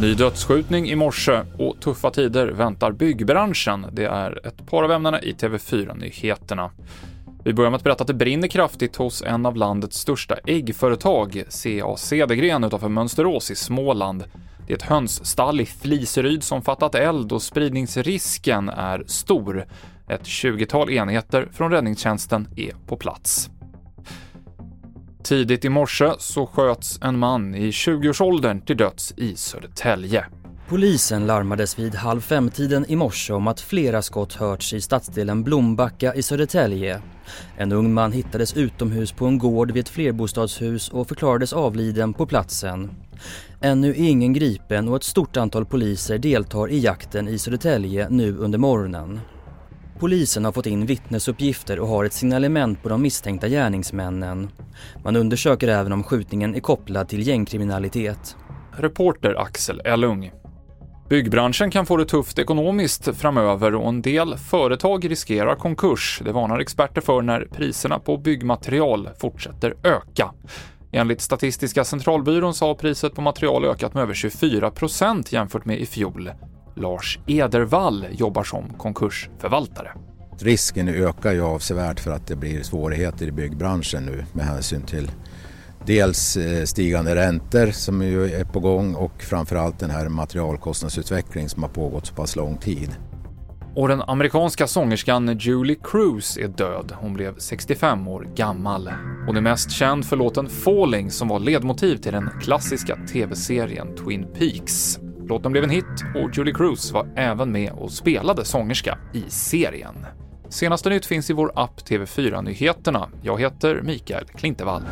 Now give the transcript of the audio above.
Ny dödsskjutning i morse och tuffa tider väntar byggbranschen. Det är ett par av ämnena i TV4-nyheterna. Vi börjar med att berätta att det brinner kraftigt hos en av landets största äggföretag, CA Cedergren utanför Mönsterås i Småland. Det är ett hönsstall i Fliseryd som fattat eld och spridningsrisken är stor. Ett 20-tal enheter från räddningstjänsten är på plats. Tidigt i morse så sköts en man i 20-årsåldern till döds i Södertälje. Polisen larmades vid halv fem-tiden i morse om att flera skott hörts i stadsdelen Blombacka i Södertälje. En ung man hittades utomhus på en gård vid ett flerbostadshus och förklarades avliden på platsen. Ännu är ingen gripen och ett stort antal poliser deltar i jakten i Södertälje nu under morgonen. Polisen har fått in vittnesuppgifter och har ett signalement på de misstänkta gärningsmännen. Man undersöker även om skjutningen är kopplad till gängkriminalitet. Reporter Axel Ellung. Byggbranschen kan få det tufft ekonomiskt framöver och en del företag riskerar konkurs. Det varnar experter för när priserna på byggmaterial fortsätter öka. Enligt Statistiska centralbyrån så har priset på material ökat med över 24% jämfört med i fjol. Lars Edervall jobbar som konkursförvaltare. Risken ökar ju avsevärt för att det blir svårigheter i byggbranschen nu med hänsyn till dels eh, stigande räntor som ju är på gång och framförallt den här materialkostnadsutvecklingen som har pågått så pass lång tid. Och den amerikanska sångerskan Julie Cruz är död. Hon blev 65 år gammal. Hon är mest känd för låten Falling som var ledmotiv till den klassiska tv-serien Twin Peaks. Låten blev en hit och Julie Cruz var även med och spelade sångerska i serien. Senaste nytt finns i vår app TV4 Nyheterna. Jag heter Mikael Klintevall.